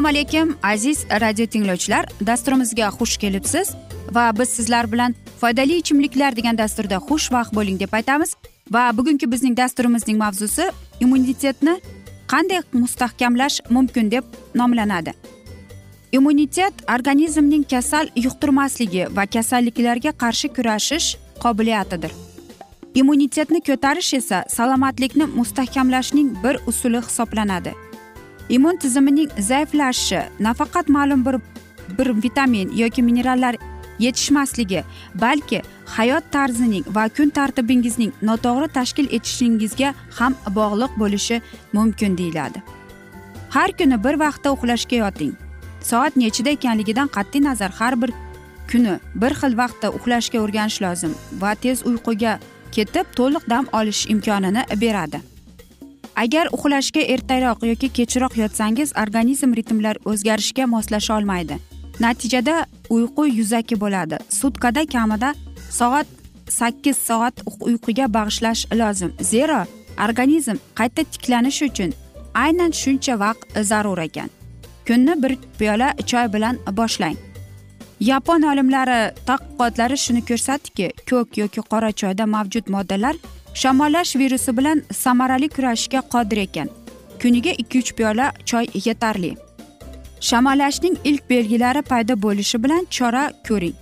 assalomu alaykum aziz radio tinglovchilar. Dasturimizga xush kelibsiz va biz sizlar bilan foydali ichimliklar degan dasturda xushvaqt bo'ling deb aytamiz. Va bugungi bizning dasturimizning mavzusi immunitetni qanday mustahkamlash mumkin deb nomlanadi. Immunitet organizmning kasal yuqtirmasligi va kasalliklarga qarshi kurashish qobiliyatidir. Immunitetni ko'tarish esa salomatlikni mustahkamlashning bir usuli hisoblanadi. Immun tizimining zaiflashishi nafaqat ma'lum bir bir vitamin yoki minerallar yetishmasligi balki hayot tarzining va kun tartibingizning noto'g'ri tashkil etishingizga ham bog'liq bo'lishi mumkin deyiladi. Har kuni bir vaqtda uxlashga yoting. Soat nechida ekanligidan qat'iy nazar har bir kuni bir xil vaqtda uxlashga o'rganish lozim va tez uyquga ketib to'liq dam olish imkonini beradi. Agar uxlashga ertaroq yoki kechroq yotsangiz organizm ritmlar o'zgarishga moslasha olmaydi. Natijada uyqu yuzaki bo'ladi. Sutkada kamida soat sakkiz soat uyquga bag'ishlash lozim. Zero organizm qayta tiklanish uchun aynan shuncha vaqt zarur ekan. Kunni bir piyola choy bilan boshlang. Yapon olimlari tadqiqotlari shuni ko'rsatdiki ko'k yoki qora choyda mavjud moddalar shamollash virusi bilan samarali kurashishga qodir ekan. Kuniga ikki uch piyola choy yetarli. Shamollashning ilk belgilari paydo bo'lishi bilan chora ko'ring.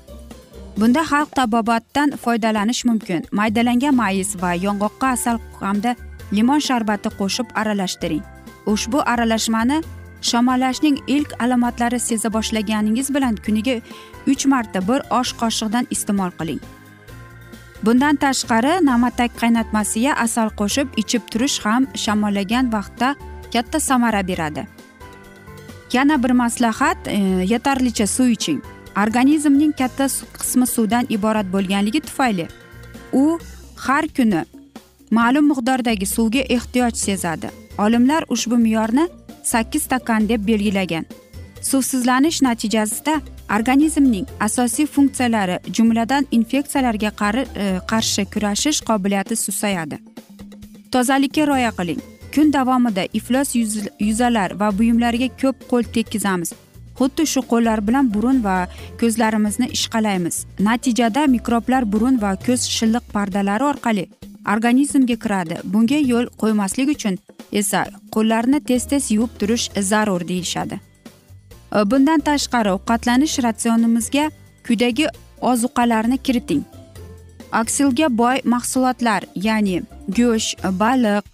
Bunda xalq tabobatdan foydalanish mumkin. Maydalangan mayiz va yong'oqqa asal hamda limon sharbati qo'shib aralashtiring. Ushbu aralashmani shamollashning ilk alomatlari seza boshlaganingiz bilan kuniga uch marta bir osh qoshiqdan iste'mol qiling. Bundan tashqari namatak qaynatmasiga asal qo'shib ichib turish ham shamollagan vaqtda katta samara beradi. Yana bir maslahat e, yetarlicha suv iching. Organizmning katta qismi suvdan iborat bo'lganligi tufayli u har kuni ma'lum miqdordagi suvga ehtiyoj sezadi. Olimlar ushbu me'yorni sakkiz stakan deb belgilagan. Suvsizlanish natijasida organizmning asosiy funksiyalari jumladan infeksiyalarga e, qarshi kurashish qobiliyati susayadi. Tozalikka rioya qiling. Kun davomida iflos yuzalar va buyumlarga ko'p qo'l tekkizamiz. Xuddi shu qo'llar bilan burun va ko'zlarimizni ishqalaymiz. Natijada mikroblar burun va ko'z shilliq pardalari orqali organizmga kiradi. Bunga yo'l qo'ymaslik uchun esa qo'llarni tez tez yuvib turish zarur deyishadi. E, bundan tashqari ovqatlanish ratsionimizga quyidagi ozuqalarni kiriting. Aksilga boy mahsulotlar ya'ni go'sht e, baliq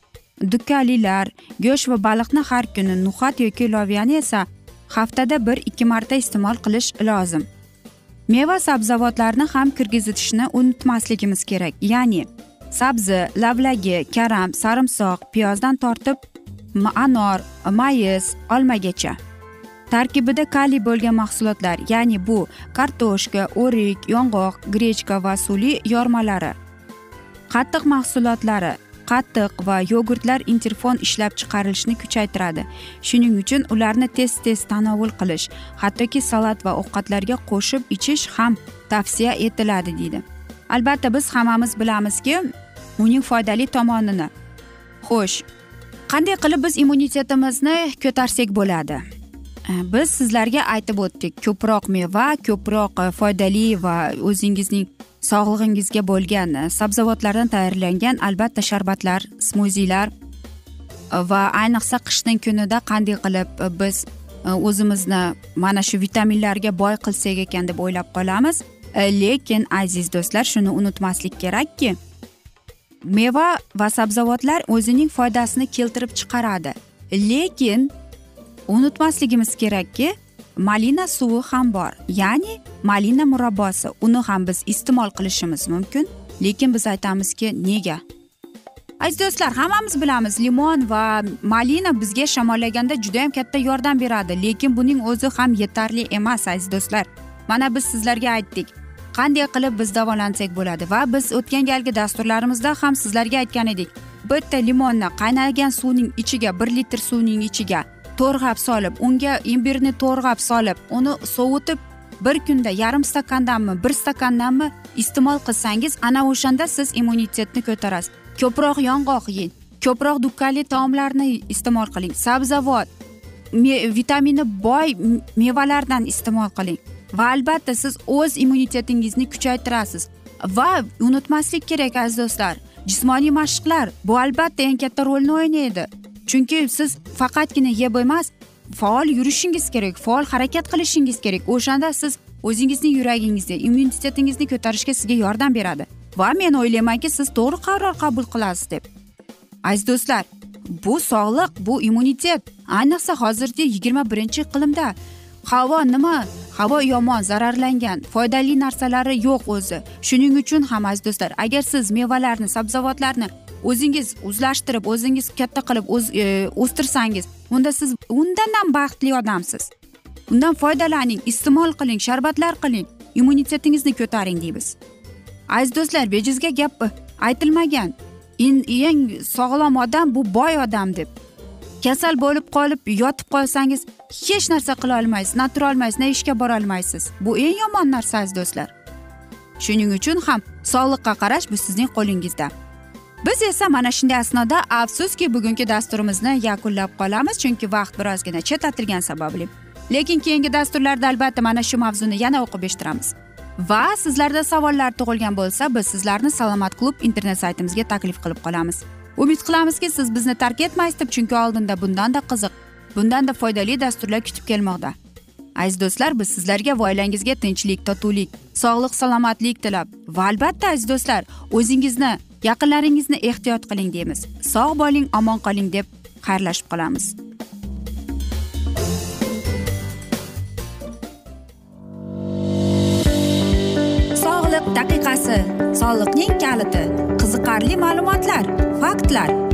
dukkalilar go'sht va baliqni har kuni nuxat yoki loviyani esa haftada bir ikki marta iste'mol qilish lozim. Meva sabzavotlarni ham kirgizitishni unutmasligimiz kerak ya'ni sabzi lavlagi karam sarimsoq piyozdan tortib anor mayiz olmagacha tarkibida kaliy bo'lgan mahsulotlar ya'ni bu kartoshka o'rik yong'oq grechka va suli yormalari. Qattiq mahsulotlari qattiq va yogurtlar interfon ishlab chiqarilishni kuchaytiradi. Shuning uchun ularni tez tez tanovul qilish hattoki salat va ovqatlarga qo'shib ichish ham tavsiya etiladi deydi. Albatta biz hammamiz bilamizki uning foydali tomonini. Xo'sh qanday qilib biz immunitetimizni ko'tarsak bo'ladi? Biz sizlarga aytib o'tdik ko'proq meva ko'proq e, foydali va o'zingizning sog'lig'ingizga bo'lgan e, sabzavotlardan tayyorlangan albatta sharbatlar smuzilar e, va ayniqsa qishning kunida qanday qilib biz o'zimizni mana shu vitaminlarga boy qilsak ekan deb o'ylab qolamiz. Lekin aziz do'stlar shuni unutmaslik kerakki meva va sabzavotlar o'zining foydasini keltirib chiqaradi. Lekin unutmasligimiz kerakki malina suvi ham bor. Ya'ni malina murabbosi uni ham biz iste'mol qilishimiz mumkin. Lekin biz aytamizki nega? Aziz do'stlar hammamiz bilamiz limon va malina bizga shamollaganda judayam katta yordam beradi. Lekin buning o'zi ham yetarli emas aziz do'stlar. Mana biz sizlarga aytdik qanday qilib biz davolansak bo'ladi va biz o'tgan galgi dasturlarimizda ham sizlarga aytgan edik bitta limonni qaynagan suvning ichiga bir litr suvning ichiga to'rg'ab solib unga imbirni to'rg'ab solib uni sovutib bir kunda yarim stakandanmi bir stakandanmi iste'mol qilsangiz ana o'shanda siz immunitetni ko'tarasiz. Ko'proq yong'oq yeng ko'proq dukkali taomlarni iste'mol qiling sabzavot vitamini boy mevalardan iste'mol qiling. Va albatta siz o'z immunitetingizni kuchaytirasiz. Va unutmaslik kerak aziz do'stlar. Jismoniy mashqlar bu albatta eng katta rolni o'ynaydi. Chunki siz faqatgina yeb emas faol yurishingiz kerak faol harakat qilishingiz kerak. O'shanda siz o'zingizni yuragingizni immunitetingizni ko'tarishga sizga yordam beradi. Va men o'ylaymanki siz to'g'ri qaror qabul qilasiz deb. Aziz do'stlar bu sog'liq bu immunitet. Ayniqsa hozirgi yigirma birinchi iqlimda havo nima? Havo yomon zararlangan. Foydali narsalari yo'q o'zi. Shuning uchun ham aziz do'stlar agar siz mevalarni sabzavotlarni o'zingiz o'zlashtirib o'zingiz katta qilib o'z e, o'stirsangiz unda siz undan ham baxtli odamsiz. Undan foydalaning iste'mol qiling sharbatlar qiling immunitetingizni ko'taring deymiz. Aziz do'stlar bejizga gap aytilmagan. Eng sog'lom odam bu boy odam deb. Kasal bo'lib qolib yotib qolsangiz hech narsa qila olmaysiz na tura olmaysiz na ishga bora olmaysiz. Bu eng yomon narsa aziz do'stlar. Shuning uchun ham sog'liqqa qarash bu sizning qo'lingizda. Biz esa mana shunday asnoda afsuski bugungi dasturimizni yakunlab qolamiz chunki vaqt birozgina chetlatilgani sababli. Lekin keyingi dasturlarda albatta mana shu mavzuni yana o'qib eshittiramiz. Va sizlarda savollar tug'ilgan bo'lsa biz sizlarni salomat klub internet saytimizga taklif qilib qolamiz. Umid qilamizki siz bizni tark etmaysiz deb chunki oldinda bundanda qiziq bundanda foydali dasturlar kutib kelmoqda. Aziz do'stlar biz sizlarga va oilangizga tinchlik totuvlik sog'lik salomatlik tilab. Va albatta aziz do'stlar o'zingizni yaqinlaringizni ehtiyot qiling deymiz. Sog' bo'ling omon qoling deb xayrlashib qolamiz. Sog'liq daqiqasi. Soliqning kaliti. Qiziqarli ma'lumotlar faktlar.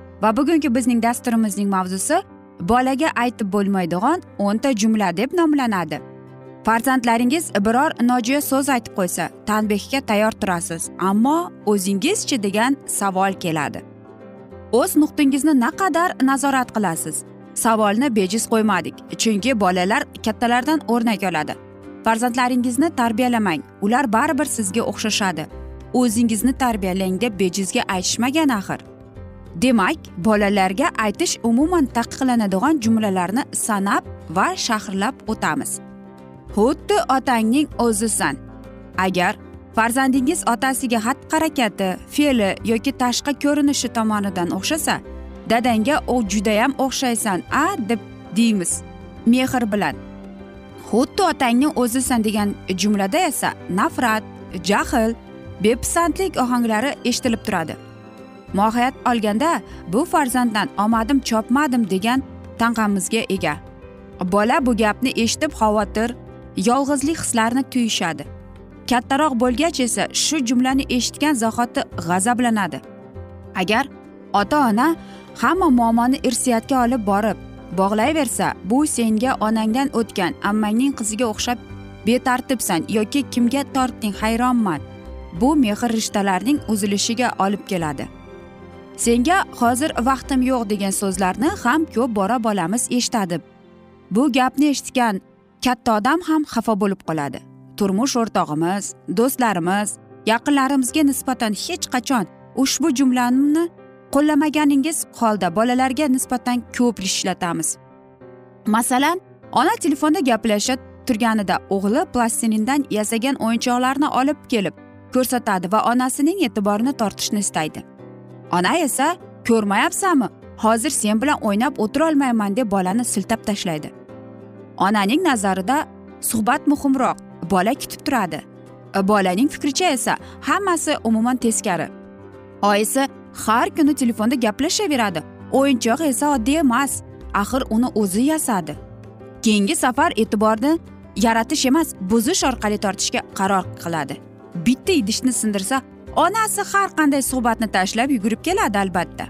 Va bugungi bizning dasturimizning mavzusi bolaga aytib bo'lmaydigan o'nta jumla deb nomlanadi. Farzandlaringiz biror nojo'ya so'z aytib qo'ysa tanbehga tayyor turasiz ammo o'zingizchi degan savol keladi. O'z nuqtingizni naqadar nazorat qilasiz? Savolni bejiz qo'ymadik chunki bolalar kattalardan o'rnak oladi. Farzandlaringizni tarbiyalamang ular baribir sizga o'xshashadi. O'zingizni tarbiyalang deb bejizga aytishmagan axir. Demak bolalarga aytish umuman taqiqlanadigan jumlalarni sanab va shahrlab o'tamiz. Xuddi otangning o'zisan. Agar farzandingiz otasiga xatti harakati fe'li yoki tashqi ko'rinishi tomonidan o'xshasa dadangga u judayam o'xshaysan a deb deymiz mehr bilan. Xuddi otangning o'zisan degan jumlada esa nafrat jahl bepisandlik ohanglari eshitilib turadi. Mohiyat olganda bu farzanddan omadim chopmadim degan tanqamizga ega. Bola bu gapni eshitib xavotir yolg'izlik hislarini tuyishadi. Kattaroq bo'lgach esa shu jumlani eshitgan zahoti g'azablanadi. Agar ota ona hamma muammoni irsiyatga olib borib bog'layversa bu senga onangdan o'tgan ammangning qiziga o'xshab betartibsan yoki kimga tortding hayronman. Bu mehr rishtalarning uzilishiga olib keladi. Senga hozir vaqtim yo'q degan so'zlarni ham ko'p bora bolamiz eshitadi. Bu gapni eshitgan katta odam ham xafa bo'lib qoladi. Turmush o'rtog'imiz do'stlarimiz yaqinlarimizga nisbatan hech qachon ushbu jumlamni qo'llamaganingiz holda bolalarga nisbatan ko'p ishlatamiz. Masalan ona telefonda gaplasha turganida o'g'li plastilindan yasagan o'yinchoqlarni olib kelib ko'rsatadi va onasining e'tiborini tortishni istaydi. Ona esa ko'rmayapsanmi? Hozir sen bilan o'ynab o'tirolmayman deb bolani siltab tashlaydi. Onaning nazarida suhbat muhimroq bola kutib turadi. Bolaning fikricha esa hammasi umuman teskari. Oyisi har kuni telefonda gaplashaveradi. O'yinchoq esa oddiy emas axir uni o'zi yasadi. Keyingi safar e'tiborni yaratish emas buzish orqali tortishga qaror qiladi. Bitta idishni sindirsa onasi har qanday suhbatni tashlab yugurib keladi albatta.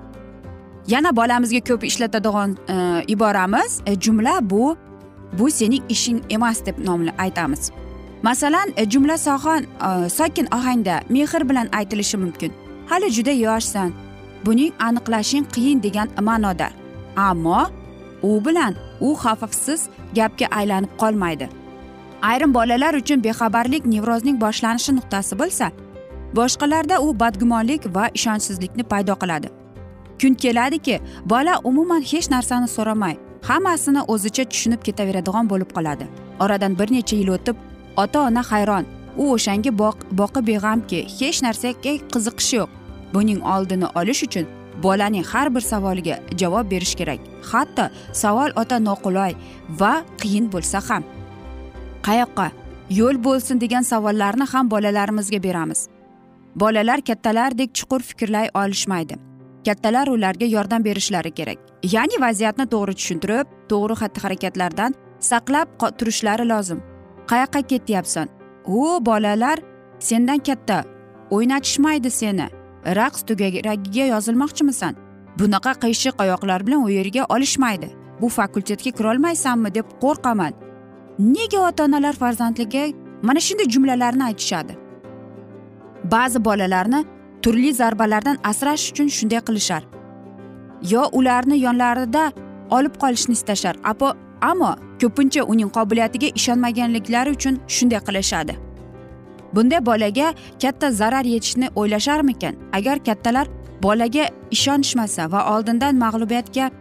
Yana bolamizga ko'p ishlatadigan e, iboramiz. E, jumla bu bu sening ishing emas deb nomla aytamiz. Masalan e, jumla sohon e, sokin ohangda mehr bilan aytilishi mumkin. Hali juda yoshsan. Buning aniqlashing qiyin degan ma'noda. Ammo u bilan u xavfsiz gapga aylanib qolmaydi. Ayrim bolalar uchun bexabarlik nevrozning boshlanishi nuqtasi bo'lsa boshqalarda u badgumonlik va ishonchsizlikni paydo qiladi. Kun keladiki bola umuman hech narsani so'ramay hammasini o'zicha tushunib ketaveradigan bo'lib qoladi. Oradan bir necha yil o'tib ota ona hayron u o'shanga boqib beg'amki hech narsaga qiziqishi yo'q. Buning oldini olish uchun bolaning har bir savoliga javob berish kerak. Hatto savol ota noqulay va qiyin bo'lsa ham. Qayoqqa? Yo'l bo'lsin degan savollarni ham bolalarimizga beramiz. Bolalar kattalardek chuqur fikrlay olishmaydi. Kattalar ularga yordam berishlari kerak. Ya'ni vaziyatni to'g'ri tushuntirib to'g'ri xatti harakatlardan saqlab turishlari lozim. Qayoqqa ketyapsan? U bolalar sendan katta. O'ynatishmaydi seni. Raqs tugaragiga yozilmoqchimisan. Bunaqa qiyshiq oyoqlar bilan u yerga olishmaydi. Bu fakultetga kirolmaysanmi deb qo'rqaman. Nega ota onalar farzandliga mana shunday jumlalarni aytishadi? Ba'zi bolalarni turli zarbalardan asrash uchun shunday qilishar. Yo ularni yonlarida olib qolishni istashar ammo ko'pincha uning qobiliyatiga ishonmaganliklari uchun shunday qilishadi. Bunday bolaga katta zarar yetishni o'ylasharmikan? Agar kattalar bolaga ishonishmasa va oldindan mag'lubiyatga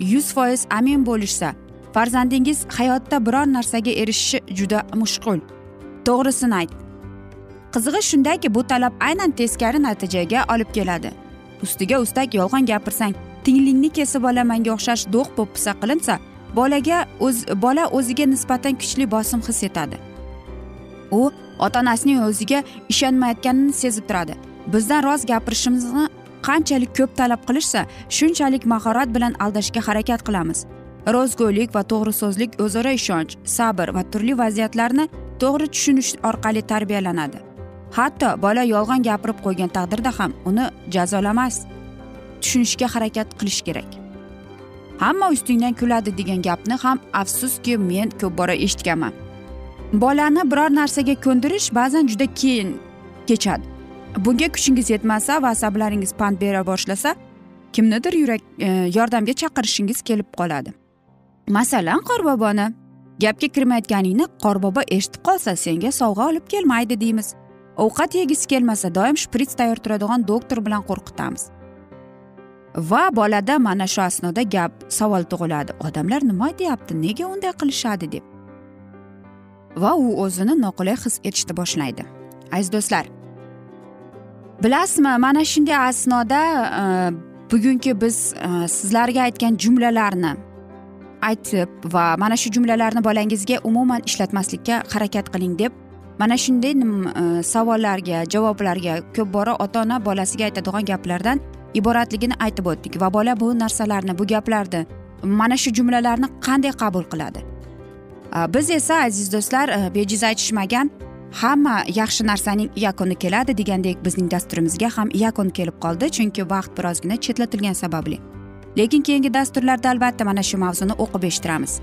yuz foiz amin bo'lishsa farzandingiz hayotda biror narsaga erishishi juda mushkul. To'g'risini ayt. Qizig'i shundaki bu talab aynan teskari natijaga olib keladi. Ustiga ustak yolg'on gapirsang tinglingni kesib olamanga o'xshash do'q po'pisa qilinsa bolaga o'z bola o'ziga nisbatan kuchli bosim his etadi. U ota onasining o'ziga ishonmayotganini sezib turadi. Bizdan rost gapirishimizni qanchalik ko'p talab qilishsa shunchalik mahorat bilan aldashga harakat qilamiz. Rostgo'ylik va to'g'ri so'zlik o'zaro ishonch sabr va turli vaziyatlarni to'g'ri tushunish orqali tarbiyalanadi. Hatto bola yolg'on gapirib qo'ygan taqdirda ham uni jazolamas tushunishga harakat qilish kerak. Hamma ustingdan kuladi degan gapni ham afsuski men ko'p bora eshitganman. Bolani biror narsaga ko'ndirish ba'zan juda qiyin kechadi. Bunga kuchingiz yetmasa va asablaringiz pand bera boshlasa kimnidir yurak e, yordamga chaqirishingiz kelib qoladi. Masalan qorboboni gapga kirmayotganingni qorbobo eshitib qolsa senga sovg'a olib kelmaydi deymiz. Ovqat yegisi kelmasa doim shprits tayyor turadigan doktor bilan qo'rqitamiz. Va bolada mana shu asnoda gap savol tug'iladi. Odamlar nima deyapti? Nega unday qilishadi deb. Va u o'zini noqulay his etishni boshlaydi. Aziz do'stlar bilasizmi mana shunday asnoda e, bugungi biz e, sizlarga aytgan jumlalarni aytib va mana shu jumlalarni bolangizga umuman ishlatmaslikka harakat qiling deb mana shunday e, savollarga javoblarga ko'p bora ota ona bolasiga aytadigan gaplardan iboratligini aytib o'tdik va bola bu narsalarni bu gaplarni mana shu jumlalarni qanday qabul qiladi? E, biz esa aziz do'stlar e, bejiz aytishmagan hamma yaxshi narsaning yakuni keladi degandek bizning dasturimizga ham yakun kelib qoldi chunki vaqt birozgina chetlatilgani sababli. Lekin keyingi dasturlarda albatta mana shu mavzuni o'qib eshittiramiz.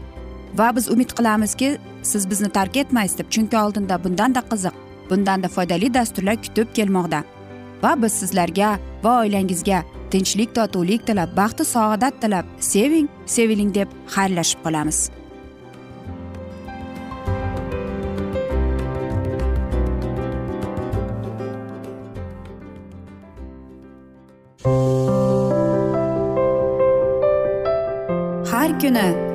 Va biz umid qilamizki siz bizni tark etmaysiz deb chunki oldinda bundanda qiziq bundanda foydali dasturlar kutib kelmoqda. Va biz sizlarga va oilangizga tinchlik totuvlik tilab baxtu saodat tilab seving seviling deb xayrlashib qolamiz. Har kuni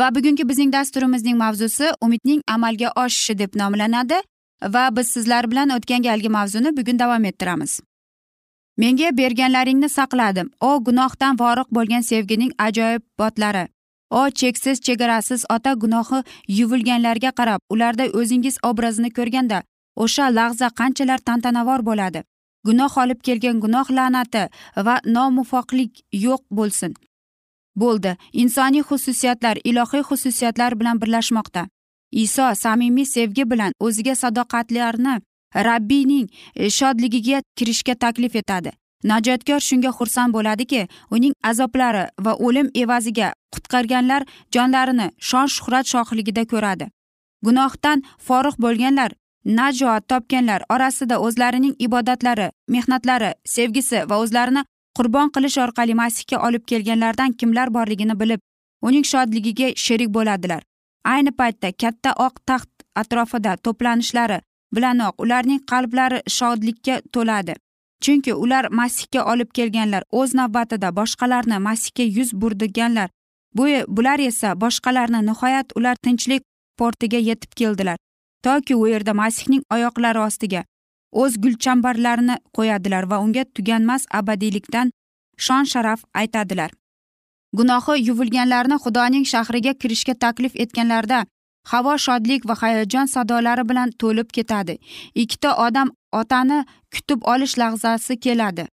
Va bugungi bizning dasturimizning mavzusi umidning amalga oshishi deb nomlanadi va biz sizlar bilan o'tgan galgi mavzuni bugun davom ettiramiz. Menga berganlaringni saqladim. O gunohdan voriq bo'lgan sevgining ajoyibotlari o cheksiz chegarasiz ota gunohi yuvilganlarga qarab ularda o'zingiz obrazini ko'rganda o'sha lahza qanchalar tantanavor bo'ladi. Gunoh olib kelgan gunoh la'nati va nomuvofiqlik yo'q bo'lsin. Bo'ldi. Insoniy xususiyatlar ilohiy xususiyatlar bilan birlashmoqda. Iso samimiy sevgi bilan o'ziga sadoqatlarni rabbiyning e, shodligiga kirishga taklif etadi. Najotkor shunga xursand bo'ladiki uning azoblari va o'lim evaziga qutqarganlar jonlarini shon shuhrat shohligida ko'radi. Gunohdan forig' bo'lganlar najot topganlar orasida o'zlarining ibodatlari mehnatlari sevgisi va o'zlarini qurbon qilish orqali masihga olib kelganlardan kimlar borligini bilib uning shodligiga sherik bo'ladilar. Ayni paytda katta oq taxt atrofida to'planishlari bilanoq ularning qalblari shodlikka to'ladi. Chunki ular masihga olib kelganlar o'z navbatida boshqalarni masihga yuz burdiganlar bu bular esa boshqalarni nihoyat ular tinchlik portiga yetib keldilar. Toki u yerda masihning oyoqlari ostiga o'z gulchambarlarini qo'yadilar va unga tuganmas abadiylikdan shon sharaf aytadilar. Gunohi yuvilganlarni xudoning shahriga kirishga taklif etganlarida havo shodlik va hayajon sadolari bilan to'lib ketadi. Ikkita odam otani kutib olish lahzasi keladi.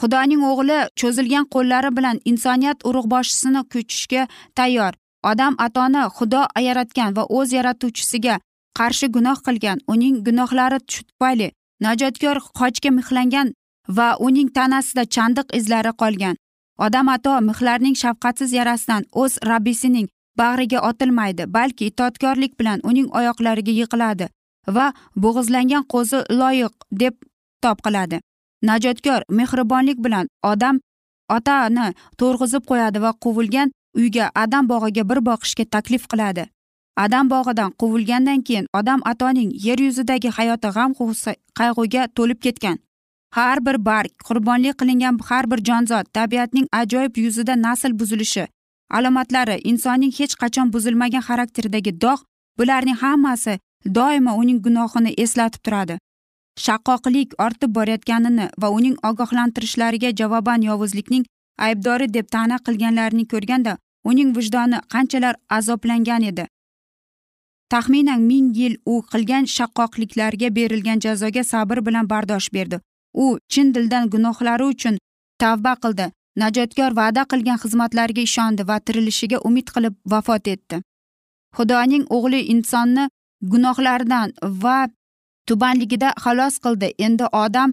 Xudoning o'g'li cho'zilgan qo'llari bilan insoniyat urug'boshisini ko'chishga tayyor. Odam atoni xudo yaratgan va o'z yaratuvchisiga qarshi gunoh qilgan uning gunohlari tufayli najotkor xochga mixlangan va uning tanasida chandiq izlari qolgan. Odam ato mixlarning shafqatsiz yarasidan o'z rabbisining bag'riga otilmaydi balki itoatkorlik bilan uning oyoqlariga yiqiladi va bo'g'izlangan qo'zi loyiq deb top qiladi najotkor mehribonlik bilan odam otani to'rg'izib qo'yadi va quvilgan uyga adam bog'iga bir boqishga taklif qiladi. Adam bog'idan quvilgandan keyin odam atoning yer yuzidagi hayoti g'am qayg'uga to'lib ketgan. Har bir barg qurbonlik qilingan har bir jonzot tabiatning ajoyib yuzida nasl buzilishi alomatlari insonning hech qachon buzilmagan xarakteridagi dog' bularning hammasi doimo uning gunohini eslatib turadi. Shaqqoqlik ortib borayotganini va uning ogohlantirishlariga javoban yovuzlikning aybdori deb ta'na qilganlarini ko'rganda uning vijdoni qanchalar azoblangan edi. Taxminan ming yil u qilgan shaqqoqliklarga berilgan jazoga sabr bilan bardosh berdi. U chin dildan gunohlari uchun tavba qildi najotkor va'da qilgan xizmatlariga ishondi va tirilishiga umid qilib vafot etdi. Xudoning o'g'li insonni gunohlaridan va tubanligida xalos qildi. Endi odam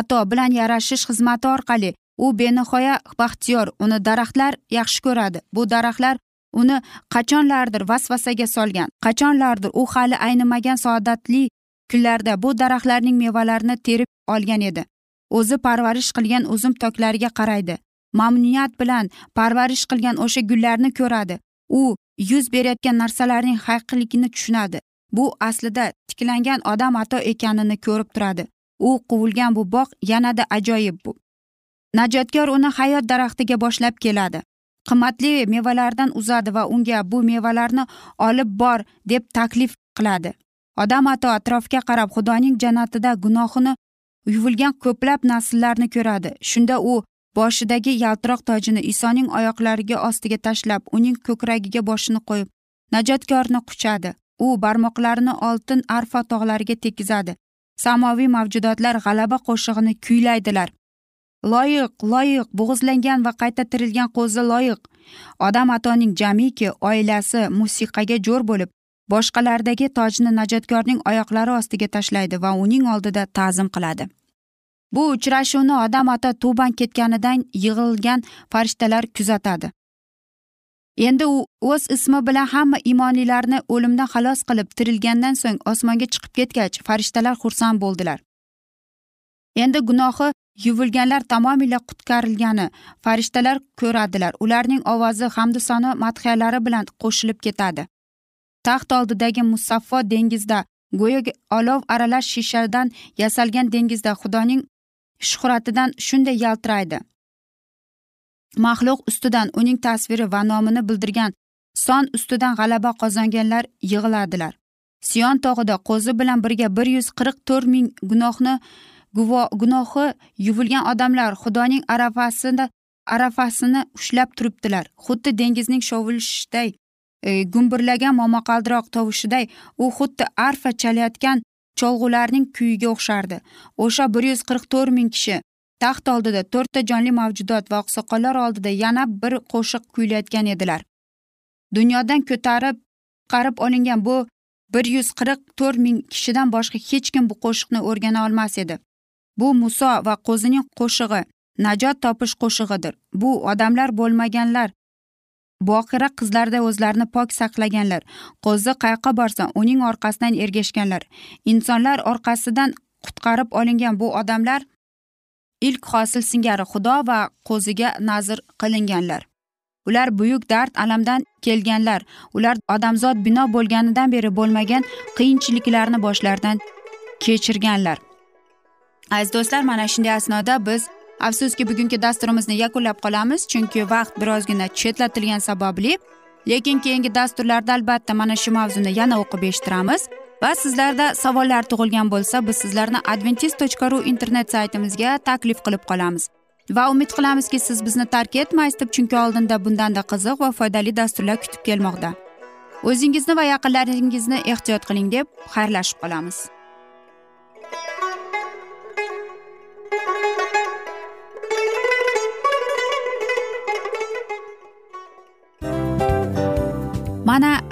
ato bilan yarashish xizmati orqali u benihoya baxtiyor uni daraxtlar yaxshi ko'radi. Bu daraxtlar uni qachonlardir vasvasaga solgan qachonlardir u hali aynimagan saodatli kunlarda bu daraxtlarning mevalarini terib olgan edi. O'zi parvarish qilgan uzum toklariga qaraydi. Mamnuniyat bilan parvarish qilgan o'sha gullarni ko'radi. U yuz berayotgan narsalarning haqiqligini tushunadi. Bu aslida tiklangan odam ato ekanini ko'rib turadi. U quvilgan bu bog' yanada ajoyib bu. Najotkor uni hayot daraxtiga boshlab keladi. Qimmatli mevalardan uzadi va unga bu mevalarni olib bor deb taklif qiladi. Odam ato atrofga qarab xudoning jannatida gunohini yuvilgan ko'plab nasllarni ko'radi. Shunda u boshidagi yaltiroq tojini isoning oyoqlariga ostiga tashlab uning ko'kragiga boshini qo'yib najotkorni quchadi. U barmoqlarini oltin arfa tog'lariga tekizadi. Samoviy mavjudotlar g'alaba qo'shig'ini kuylaydilar. Loyiq loyiq bo'g'izlangan va qayta tirilgan qo'zi loyiq. Odam atoning jamiki oilasi musiqaga jo'r bo'lib boshqalardagi tojni najotkorning oyoqlari ostiga tashlaydi va uning oldida ta'zim qiladi. Bu uchrashuvni odam ato tuban ketganidan yig'ilgan farishtalar kuzatadi. Endi u o'z ismi bilan hamma imonlilarni o'limdan xalos qilib tirilgandan so'ng osmonga chiqib ketgach farishtalar xursand bo'ldilar. Endi gunohi yuvilganlar tamomila qutqarilgani. Farishtalar ko'radilar ularning ovozi hamdu sano madhiyalari bilan qo'shilib ketadi. Taxt oldidagi musaffo dengizda go'yo olov aralash shishadan yasalgan dengizda xudoning shuhratidan shunday yaltiraydi. Maxluq ustidan uning tasviri va nomini bildirgan son ustidan g'alaba qozonganlar yig'iladilar. Siyon tog'ida qo'zi bilan birga bir yuz qirq to'rt ming gunohni gunohi yuvilgan odamlar xudoning arafasida arafasini ushlab turibdilar. Xuddi dengizning shovulishiday e, gumburlagan momaqaldiroq tovushiday u xuddi arfa chalayotgan cholg'ularning kuyiga o'xshardi. O'sha bir yuz qirq to'rt ming kishi taxt oldida to'rtta jonli mavjudot va oqsoqollar oldida yana bir qo'shiq kuylayotgan edilar. Dunyodan ko'tarib chiqarib olingan bu bir yuz qirq to'rt ming kishidan boshqa hech kim bu qo'shiqni o'rgana olmas edi. Bu muso va qo'zining qo'shig'i najot topish qo'shig'idir. Bu odamlar bo'lmaganlar. Boqira qizlarda o'zlarini pok saqlaganlar. Qo'zi qayoqqa borsa uning orqasidan ergashganlar. Insonlar orqasidan qutqarib olingan bu odamlar ilk hosil singari xudo va qo'ziga nazr qilinganlar. Ular buyuk dard alamdan kelganlar. Ular odamzod bino bo'lganidan beri bo'lmagan qiyinchiliklarni boshlaridan kechirganlar. Aziz do'stlar mana shunday asnoda biz afsuski bugungi dasturimizni yakunlab qolamiz chunki vaqt birozgina chetlatilgani sababli lekin keyingi dasturlarda albatta mana shu mavzuni yana o'qib eshittiramiz. Va sizlarda savollar tug'ilgan bo'lsa biz sizlarni adventis tochka ru internet saytimizga taklif qilib qolamiz. Va umid qilamizki siz bizni tark etmaysiz deb chunki oldinda bundanda qiziq va foydali dasturlar kutib kelmoqda. O'zingizni va yaqinlaringizni ehtiyot qiling deb xayrlashib qolamiz.